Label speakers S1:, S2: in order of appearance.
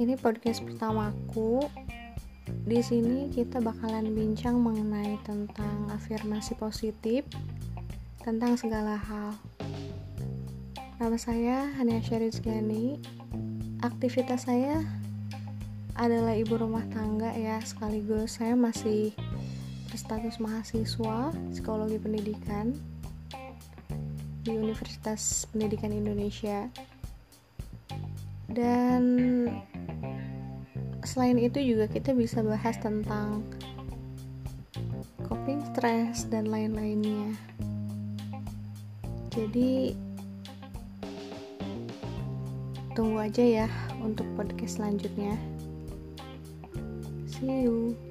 S1: ini podcast pertamaku. Di sini kita bakalan bincang mengenai tentang afirmasi positif tentang segala hal. Nama saya Hania Syarizkiani. Aktivitas saya adalah ibu rumah tangga ya, sekaligus saya masih berstatus mahasiswa psikologi pendidikan di Universitas Pendidikan Indonesia dan selain itu juga kita bisa bahas tentang coping stress dan lain-lainnya. Jadi tunggu aja ya untuk podcast selanjutnya. See you